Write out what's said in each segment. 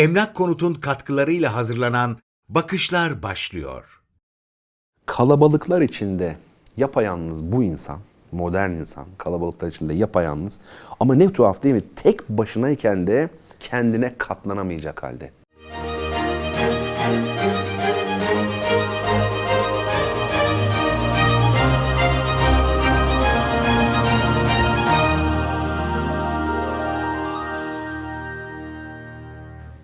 Emlak Konut'un katkılarıyla hazırlanan Bakışlar başlıyor. kalabalıklar içinde yapayalnız bu insan, modern insan, kalabalıklar içinde yapayalnız ama ne tuhaf değil mi? Tek başınayken de kendine katlanamayacak halde.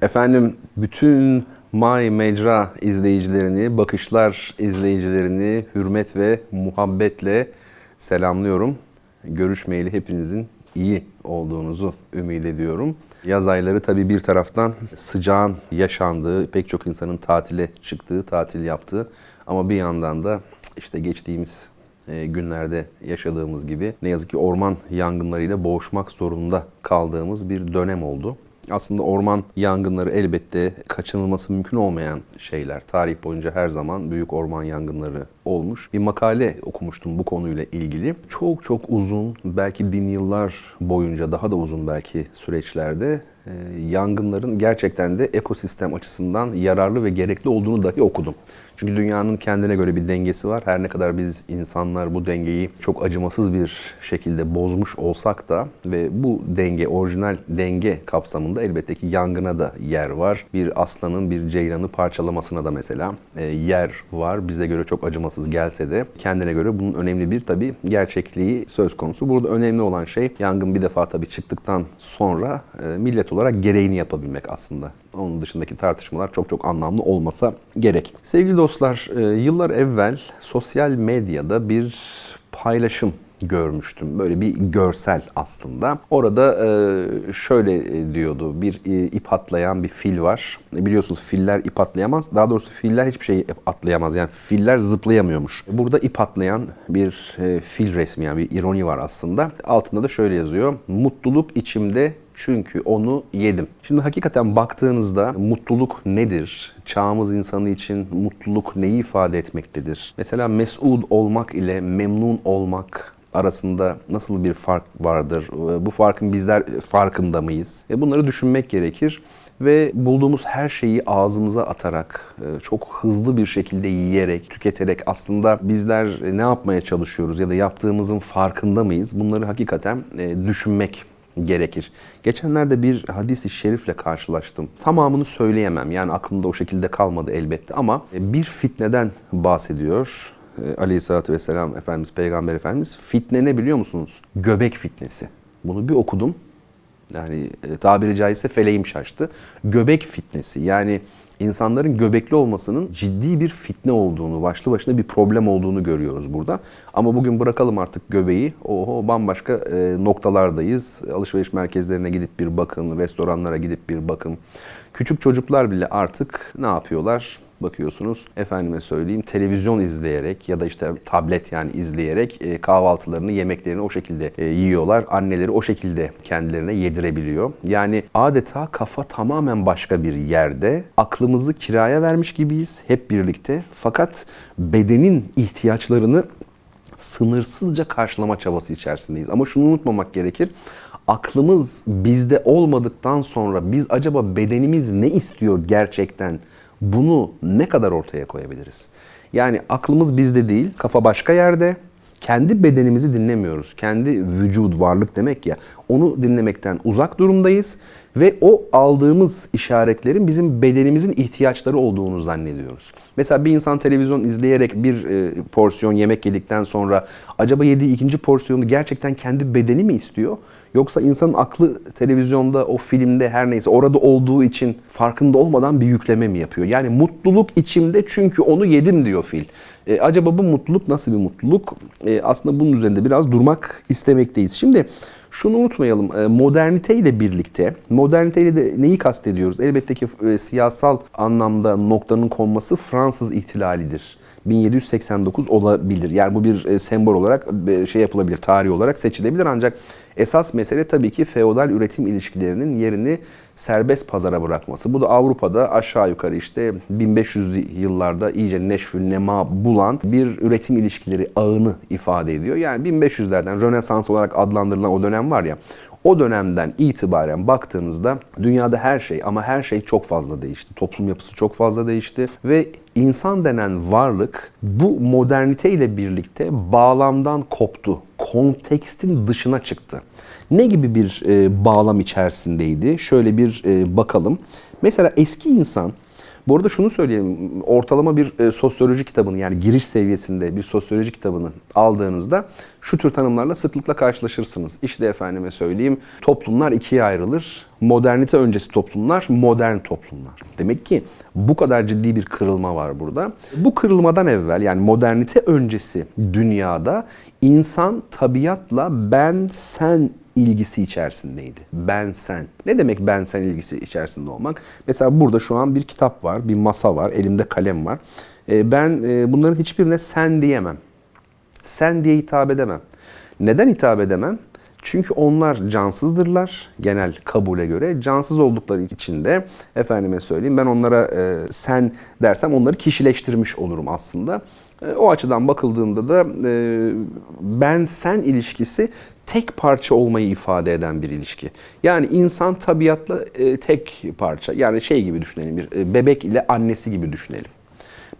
Efendim bütün My Mecra izleyicilerini, Bakışlar izleyicilerini hürmet ve muhabbetle selamlıyorum. Görüşmeyeli hepinizin iyi olduğunuzu ümit ediyorum. Yaz ayları tabii bir taraftan sıcağın yaşandığı, pek çok insanın tatile çıktığı, tatil yaptığı ama bir yandan da işte geçtiğimiz e, günlerde yaşadığımız gibi ne yazık ki orman yangınlarıyla boğuşmak zorunda kaldığımız bir dönem oldu. Aslında orman yangınları elbette kaçınılması mümkün olmayan şeyler. Tarih boyunca her zaman büyük orman yangınları olmuş. Bir makale okumuştum bu konuyla ilgili. Çok çok uzun, belki bin yıllar boyunca daha da uzun belki süreçlerde yangınların gerçekten de ekosistem açısından yararlı ve gerekli olduğunu dahi okudum. Çünkü dünyanın kendine göre bir dengesi var. Her ne kadar biz insanlar bu dengeyi çok acımasız bir şekilde bozmuş olsak da ve bu denge, orijinal denge kapsamında elbette ki yangına da yer var. Bir aslanın bir ceylanı parçalamasına da mesela e, yer var. Bize göre çok acımasız gelse de kendine göre bunun önemli bir tabii gerçekliği söz konusu. Burada önemli olan şey yangın bir defa tabii çıktıktan sonra e, millet olarak gereğini yapabilmek aslında. Onun dışındaki tartışmalar çok çok anlamlı olmasa gerek. Sevgili dostlar, e, yıllar evvel sosyal medyada bir paylaşım görmüştüm. Böyle bir görsel aslında. Orada e, şöyle diyordu. Bir e, ip atlayan bir fil var. Biliyorsunuz filler ip atlayamaz. Daha doğrusu filler hiçbir şey atlayamaz. Yani filler zıplayamıyormuş. Burada ip atlayan bir fil resmi yani bir ironi var aslında. Altında da şöyle yazıyor. Mutluluk içimde çünkü onu yedim. Şimdi hakikaten baktığınızda mutluluk nedir? Çağımız insanı için mutluluk neyi ifade etmektedir? Mesela mesud olmak ile memnun olmak arasında nasıl bir fark vardır? Bu farkın bizler farkında mıyız? E bunları düşünmek gerekir ve bulduğumuz her şeyi ağzımıza atarak, e, çok hızlı bir şekilde yiyerek, tüketerek aslında bizler ne yapmaya çalışıyoruz ya da yaptığımızın farkında mıyız? Bunları hakikaten e, düşünmek gerekir. Geçenlerde bir hadis-i şerifle karşılaştım. Tamamını söyleyemem. Yani aklımda o şekilde kalmadı elbette ama bir fitneden bahsediyor. Ee, Aleyhisselatü Vesselam Efendimiz, Peygamber Efendimiz. Fitne ne biliyor musunuz? Göbek fitnesi. Bunu bir okudum. Yani e, tabiri caizse feleğim şaştı. Göbek fitnesi. Yani insanların göbekli olmasının ciddi bir fitne olduğunu, başlı başına bir problem olduğunu görüyoruz burada. Ama bugün bırakalım artık göbeği. Oho bambaşka e, noktalardayız. Alışveriş merkezlerine gidip bir bakın, restoranlara gidip bir bakın. Küçük çocuklar bile artık ne yapıyorlar? Bakıyorsunuz efendime söyleyeyim televizyon izleyerek ya da işte tablet yani izleyerek e, kahvaltılarını, yemeklerini o şekilde e, yiyorlar. Anneleri o şekilde kendilerine yedirebiliyor. Yani adeta kafa tamamen başka bir yerde. Aklımızı kiraya vermiş gibiyiz hep birlikte. Fakat bedenin ihtiyaçlarını sınırsızca karşılama çabası içerisindeyiz. Ama şunu unutmamak gerekir. Aklımız bizde olmadıktan sonra biz acaba bedenimiz ne istiyor gerçekten? Bunu ne kadar ortaya koyabiliriz? Yani aklımız bizde değil, kafa başka yerde. Kendi bedenimizi dinlemiyoruz. Kendi vücut, varlık demek ya. Onu dinlemekten uzak durumdayız ve o aldığımız işaretlerin bizim bedenimizin ihtiyaçları olduğunu zannediyoruz. Mesela bir insan televizyon izleyerek bir e, porsiyon yemek yedikten sonra acaba yediği ikinci porsiyonu gerçekten kendi bedeni mi istiyor? Yoksa insanın aklı televizyonda, o filmde her neyse orada olduğu için farkında olmadan bir yükleme mi yapıyor? Yani mutluluk içimde çünkü onu yedim diyor fil. E, acaba bu mutluluk nasıl bir mutluluk? E, aslında bunun üzerinde biraz durmak istemekteyiz. Şimdi şunu unutmayalım. e, Modernite ile birlikte, modernite ile de neyi kastediyoruz? Elbette ki e, siyasal anlamda noktanın konması Fransız ihtilalidir. 1789 olabilir. Yani bu bir e, sembol olarak e, şey yapılabilir, tarih olarak seçilebilir ancak esas mesele tabii ki feodal üretim ilişkilerinin yerini serbest pazara bırakması. Bu da Avrupa'da aşağı yukarı işte 1500'lü yıllarda iyice neşvü nema bulan bir üretim ilişkileri ağını ifade ediyor. Yani 1500'lerden Rönesans olarak adlandırılan o dönem var ya O dönemden itibaren baktığınızda dünyada her şey ama her şey çok fazla değişti. Toplum yapısı çok fazla değişti ve insan denen varlık bu modernite ile birlikte bağlamdan koptu. Kontekstin dışına çıktı. Ne gibi bir e, bağlam içerisindeydi? Şöyle bir e, bakalım. Mesela eski insan bu arada şunu söyleyeyim. Ortalama bir e, sosyoloji kitabını yani giriş seviyesinde bir sosyoloji kitabını aldığınızda şu tür tanımlarla sıklıkla karşılaşırsınız. İşte efendime söyleyeyim toplumlar ikiye ayrılır. Modernite öncesi toplumlar, modern toplumlar. Demek ki bu kadar ciddi bir kırılma var burada. Bu kırılmadan evvel yani modernite öncesi dünyada insan tabiatla ben sen ilgisi içerisindeydi. Ben sen. Ne demek ben sen ilgisi içerisinde olmak? Mesela burada şu an bir kitap var, bir masa var, elimde kalem var. Ee, Ben e, bunların hiçbirine sen diyemem. Sen diye hitap edemem. Neden hitap edemem? Çünkü onlar cansızdırlar genel kabule göre. Cansız oldukları için de efendime söyleyeyim ben onlara e, sen dersem onları kişileştirmiş olurum aslında. E, o açıdan bakıldığında da e, ben sen ilişkisi tek parça olmayı ifade eden bir ilişki. Yani insan tabiatla e, tek parça. Yani şey gibi düşünelim bir bebek ile annesi gibi düşünelim.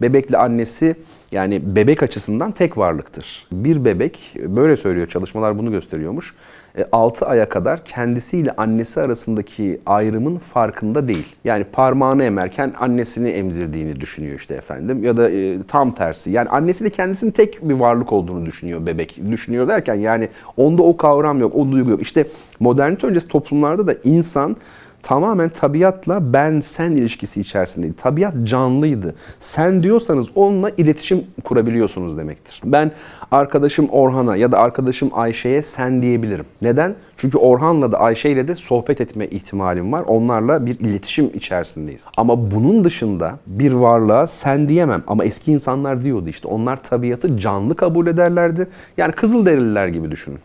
Bebekle annesi yani bebek açısından tek varlıktır. Bir bebek böyle söylüyor çalışmalar bunu gösteriyormuş. 6 aya kadar kendisiyle annesi arasındaki ayrımın farkında değil. Yani parmağını emerken annesini emzirdiğini düşünüyor işte efendim ya da e, tam tersi. Yani annesiyle kendisinin tek bir varlık olduğunu düşünüyor bebek. Düşünüyor derken yani onda o kavram yok, o duygu yok. İşte modernite öncesi toplumlarda da insan tamamen tabiatla ben sen ilişkisi içerisindeydi. Tabiat canlıydı. Sen diyorsanız onunla iletişim kurabiliyorsunuz demektir. Ben arkadaşım Orhan'a ya da arkadaşım Ayşe'ye sen diyebilirim. Neden? Çünkü Orhan'la da Ayşe ile de sohbet etme ihtimalim var. Onlarla bir iletişim içerisindeyiz. Ama bunun dışında bir varlığa sen diyemem. Ama eski insanlar diyordu işte. Onlar tabiatı canlı kabul ederlerdi. Yani Kızılderililer gibi düşünün.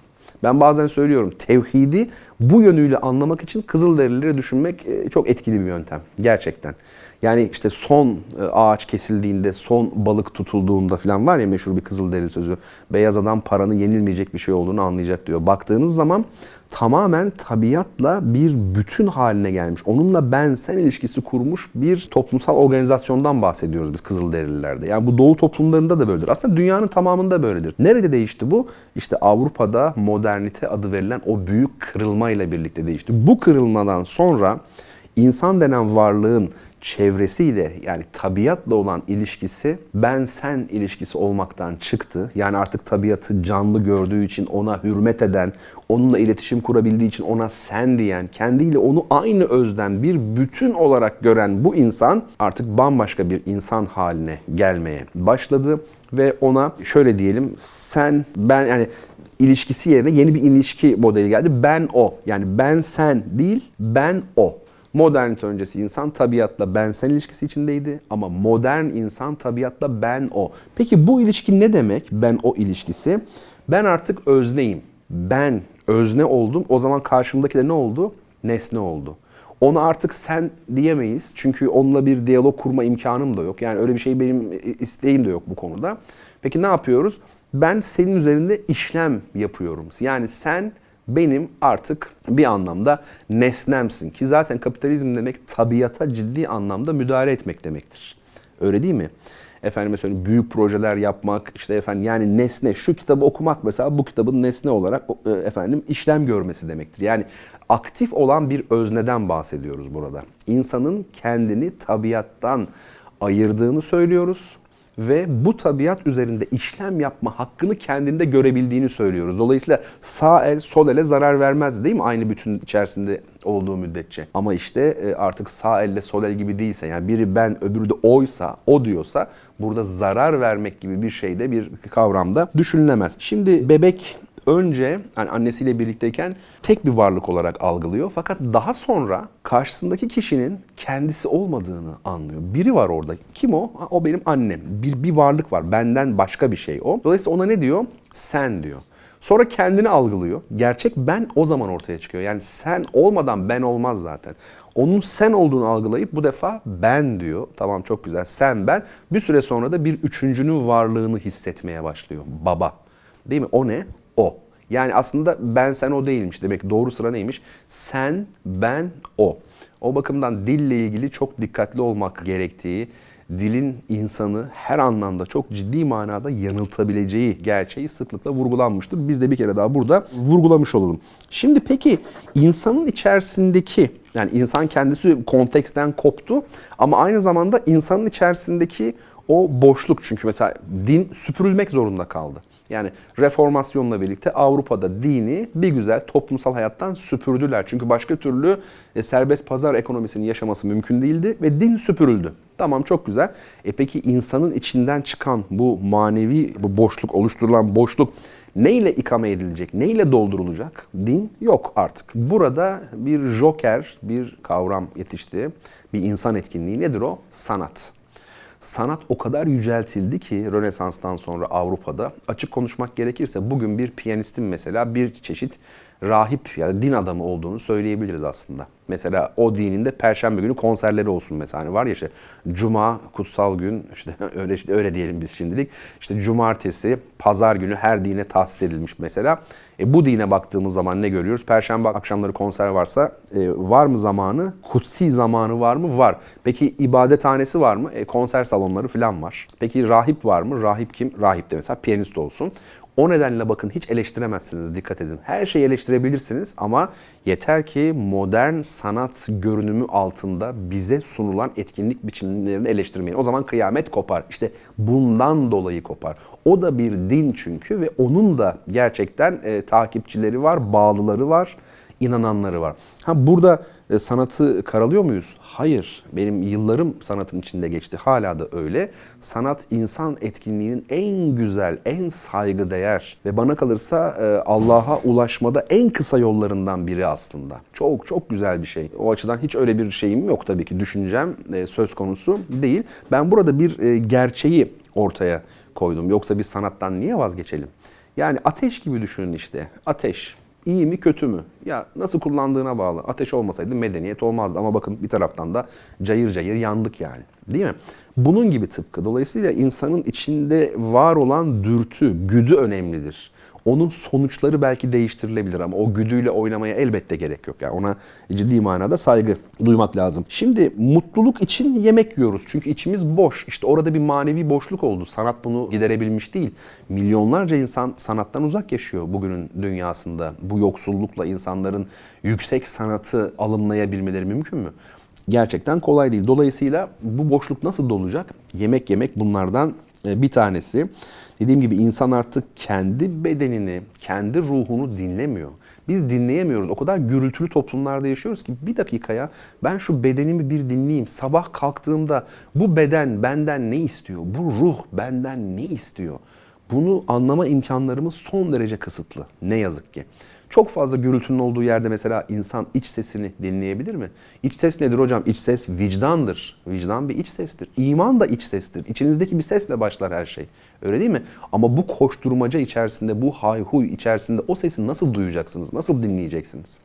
Ben bazen söylüyorum tevhidi bu yönüyle anlamak için Kızılderilileri düşünmek e, çok etkili bir yöntem. Gerçekten. Yani işte son e, ağaç kesildiğinde, son balık tutulduğunda falan var ya meşhur bir Kızılderili sözü. Beyaz adam paranın yenilmeyecek bir şey olduğunu anlayacak diyor. Baktığınız zaman tamamen tabiatla bir bütün haline gelmiş. Onunla ben sen ilişkisi kurmuş bir toplumsal organizasyondan bahsediyoruz biz Kızılderililerde. Yani bu doğu toplumlarında da böyledir. Aslında dünyanın tamamında böyledir. Nerede değişti bu? İşte Avrupa'da modernite adı verilen o büyük kırılmayla birlikte değişti. Bu kırılmadan sonra insan denen varlığın çevresiyle yani tabiatla olan ilişkisi ben sen ilişkisi olmaktan çıktı. Yani artık tabiatı canlı gördüğü için ona hürmet eden, onunla iletişim kurabildiği için ona sen diyen, kendiyle onu aynı özden bir bütün olarak gören bu insan artık bambaşka bir insan haline gelmeye başladı ve ona şöyle diyelim sen ben yani ilişkisi yerine yeni bir ilişki modeli geldi. Ben o. Yani ben sen değil, ben o. Modernite öncesi insan tabiatla ben sen ilişkisi içindeydi ama modern insan tabiatla ben o. Peki bu ilişki ne demek? Ben o ilişkisi. Ben artık özneyim. Ben özne oldum. O zaman karşımdaki de ne oldu? Nesne oldu. Ona artık sen diyemeyiz. Çünkü onunla bir diyalog kurma imkanım da yok. Yani öyle bir şey benim isteğim de yok bu konuda. Peki ne yapıyoruz? Ben senin üzerinde işlem yapıyorum. Yani sen benim artık bir anlamda nesnemsin ki zaten kapitalizm demek tabiata ciddi anlamda müdahale etmek demektir. Öyle değil mi? Efendim mesela büyük projeler yapmak, işte efendim yani nesne, şu kitabı okumak mesela bu kitabın nesne olarak e, efendim işlem görmesi demektir. Yani aktif olan bir özneden bahsediyoruz burada. İnsanın kendini tabiattan ayırdığını söylüyoruz ve bu tabiat üzerinde işlem yapma hakkını kendinde görebildiğini söylüyoruz. Dolayısıyla sağ el sol ele zarar vermez değil mi aynı bütün içerisinde olduğu müddetçe. Ama işte e, artık sağ elle sol el gibi değilse yani biri ben öbürü de oysa o diyorsa burada zarar vermek gibi bir şeyde bir kavramda düşünülemez. Şimdi bebek önce yani annesiyle birlikteyken tek bir varlık olarak algılıyor. Fakat daha sonra karşısındaki kişinin kendisi olmadığını anlıyor. Biri var orada. Kim o? Ha, O benim annem. Bir, bir varlık var. Benden başka bir şey o. Dolayısıyla ona ne diyor? Sen diyor. Sonra kendini algılıyor. Gerçek ben o zaman ortaya çıkıyor. Yani sen olmadan ben olmaz zaten. Onun sen olduğunu algılayıp bu defa ben diyor. Tamam çok güzel sen ben. Bir süre sonra da bir üçüncünün varlığını hissetmeye başlıyor. Baba. Değil mi? O ne? O. Yani aslında ben sen o değilmiş. Demek doğru sıra neymiş? Sen, ben, o. O bakımdan dille ilgili çok dikkatli olmak gerektiği, dilin insanı her anlamda çok ciddi manada yanıltabileceği gerçeği sıklıkla vurgulanmıştır. Biz de bir kere daha burada vurgulamış olalım. Şimdi peki insanın içerisindeki yani insan kendisi konteksten koptu ama aynı zamanda insanın içerisindeki o boşluk çünkü mesela din süpürülmek zorunda kaldı. Yani reformasyonla birlikte Avrupa'da dini bir güzel toplumsal hayattan süpürdüler. Çünkü başka türlü e, serbest pazar ekonomisinin yaşaması mümkün değildi ve din süpürüldü. Tamam çok güzel. E peki insanın içinden çıkan bu manevi bu boşluk oluşturulan boşluk neyle ikame edilecek? Neyle doldurulacak? Din yok artık. Burada bir joker, bir kavram yetişti. Bir insan etkinliği nedir o? Sanat. Sanat o kadar yüceltildi ki Rönesans'tan sonra Avrupa'da. Açık konuşmak gerekirse bugün bir piyanistin mesela bir çeşit rahip yani din adamı olduğunu söyleyebiliriz aslında. Mesela o dininde perşembe günü konserleri olsun mesela hani var ya işte cuma kutsal gün işte öyle işte öyle diyelim biz şimdilik. İşte cumartesi, pazar günü her dine tahsis edilmiş mesela. E bu dine baktığımız zaman ne görüyoruz? Perşembe akşamları konser varsa e, var mı zamanı? Kutsi zamanı var mı? Var. Peki ibadethanesi var mı? E, konser salonları falan var. Peki rahip var mı? Rahip kim? Rahip de mesela piyanist olsun. O nedenle bakın hiç eleştiremezsiniz dikkat edin. Her şeyi eleştirebilirsiniz ama yeter ki modern sanat görünümü altında bize sunulan etkinlik biçimlerini eleştirmeyin. O zaman kıyamet kopar. İşte bundan dolayı kopar. O da bir din çünkü ve onun da gerçekten e, takipçileri var, bağlıları var inananları var. Ha burada e, sanatı karalıyor muyuz? Hayır. Benim yıllarım sanatın içinde geçti. Hala da öyle. Sanat insan etkinliğinin en güzel, en saygıdeğer ve bana kalırsa e, Allah'a ulaşmada en kısa yollarından biri aslında. Çok çok güzel bir şey. O açıdan hiç öyle bir şeyim yok tabii ki. Düşüncem e, söz konusu değil. Ben burada bir gerçeği ortaya koydum. Yoksa biz sanattan niye vazgeçelim? Yani ateş gibi düşünün işte. Ateş. İyi mi kötü mü? Ya nasıl kullandığına bağlı. Ateş olmasaydı medeniyet olmazdı ama bakın bir taraftan da cayır cayır yandık yani. Değil mi? Bunun gibi tıpkı. Dolayısıyla insanın içinde var olan dürtü, güdü önemlidir. Onun sonuçları belki değiştirilebilir ama o güdüyle oynamaya elbette gerek yok. Yani ona ciddi manada saygı duymak lazım. Şimdi mutluluk için yemek yiyoruz. Çünkü içimiz boş. İşte orada bir manevi boşluk oldu. Sanat bunu giderebilmiş değil. Milyonlarca insan sanattan uzak yaşıyor bugünün dünyasında. Bu yoksullukla insanların yüksek sanatı alımlayabilmeleri mümkün mü? Gerçekten kolay değil. Dolayısıyla bu boşluk nasıl dolacak? Yemek yemek bunlardan bir tanesi. Dediğim gibi insan artık kendi bedenini, kendi ruhunu dinlemiyor. Biz dinleyemiyoruz. O kadar gürültülü toplumlarda yaşıyoruz ki bir dakikaya ben şu bedenimi bir dinleyeyim. Sabah kalktığımda bu beden benden ne istiyor? Bu ruh benden ne istiyor? Bunu anlama imkanlarımız son derece kısıtlı. Ne yazık ki. Çok fazla gürültünün olduğu yerde mesela insan iç sesini dinleyebilir mi? İç ses nedir hocam? İç ses vicdandır. Vicdan bir iç sestir. İman da iç sestir. İçinizdeki bir sesle başlar her şey. Öyle değil mi? Ama bu koşturmaca içerisinde, bu hayhuy içerisinde o sesi nasıl duyacaksınız? Nasıl dinleyeceksiniz?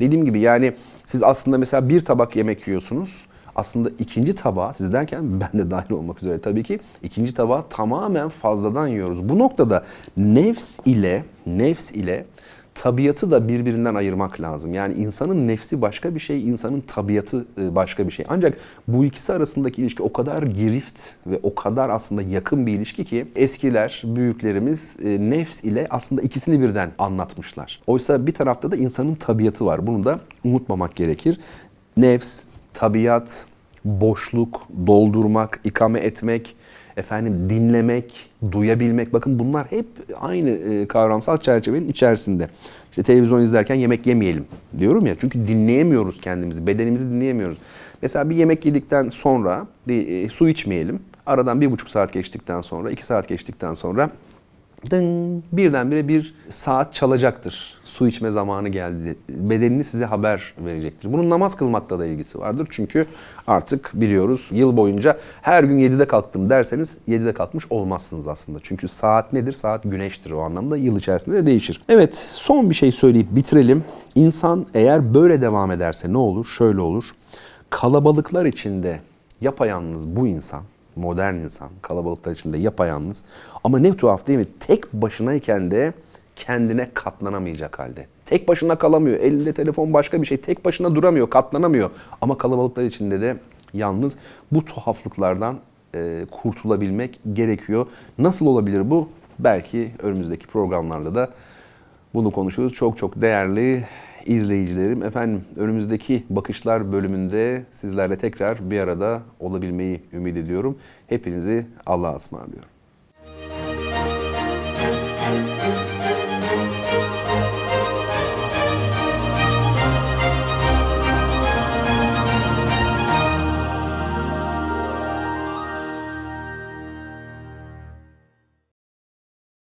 Dediğim gibi yani siz aslında mesela bir tabak yemek yiyorsunuz. Aslında ikinci tabağı siz derken ben de dahil olmak üzere tabii ki ikinci tabağı tamamen fazladan yiyoruz. Bu noktada nefs ile nefs ile tabiatı da birbirinden ayırmak lazım. Yani insanın nefsi başka bir şey, insanın tabiatı e, başka bir şey. Ancak bu ikisi arasındaki ilişki o kadar girift ve o kadar aslında yakın bir ilişki ki eskiler, büyüklerimiz e, nefs ile aslında ikisini birden anlatmışlar. Oysa bir tarafta da insanın tabiatı var. Bunu da unutmamak gerekir. Nefs, tabiat, boşluk, doldurmak, ikame etmek, efendim dinlemek, duyabilmek. Bakın bunlar hep aynı e, kavramsal çerçevenin içerisinde. İşte televizyon izlerken yemek yemeyelim diyorum ya. Çünkü dinleyemiyoruz kendimizi, bedenimizi dinleyemiyoruz. Mesela bir yemek yedikten sonra e, su içmeyelim. Aradan bir buçuk saat geçtikten sonra, iki saat geçtikten sonra dın, birdenbire bir saat çalacaktır. Su içme zamanı geldi. Bedenini size haber verecektir. Bunun namaz kılmakla da ilgisi vardır. Çünkü artık biliyoruz yıl boyunca her gün 7'de kalktım derseniz 7'de kalkmış olmazsınız aslında. Çünkü saat nedir? Saat güneştir o anlamda. Yıl içerisinde de değişir. Evet son bir şey söyleyip bitirelim. İnsan eğer böyle devam ederse ne olur? Şöyle olur. Kalabalıklar içinde yapayalnız bu insan modern insan kalabalıklar içinde yapayalnız ama ne tuhaf değil mi? Tek başınayken de kendine katlanamayacak halde. Tek başına kalamıyor. Elinde telefon başka bir şey. Tek başına duramıyor, katlanamıyor. Ama kalabalıklar içinde de yalnız bu tuhaflıklardan e, kurtulabilmek gerekiyor. Nasıl olabilir bu? Belki önümüzdeki programlarda da bunu konuşuruz. Çok çok değerli izleyicilerim. Efendim önümüzdeki Bakışlar bölümünde sizlerle tekrar bir arada olabilmeyi ümit ediyorum. Hepinizi Allah'a ısmarlıyorum.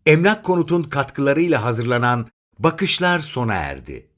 Emlak Konut'un katkılarıyla hazırlanan Bakışlar sona erdi.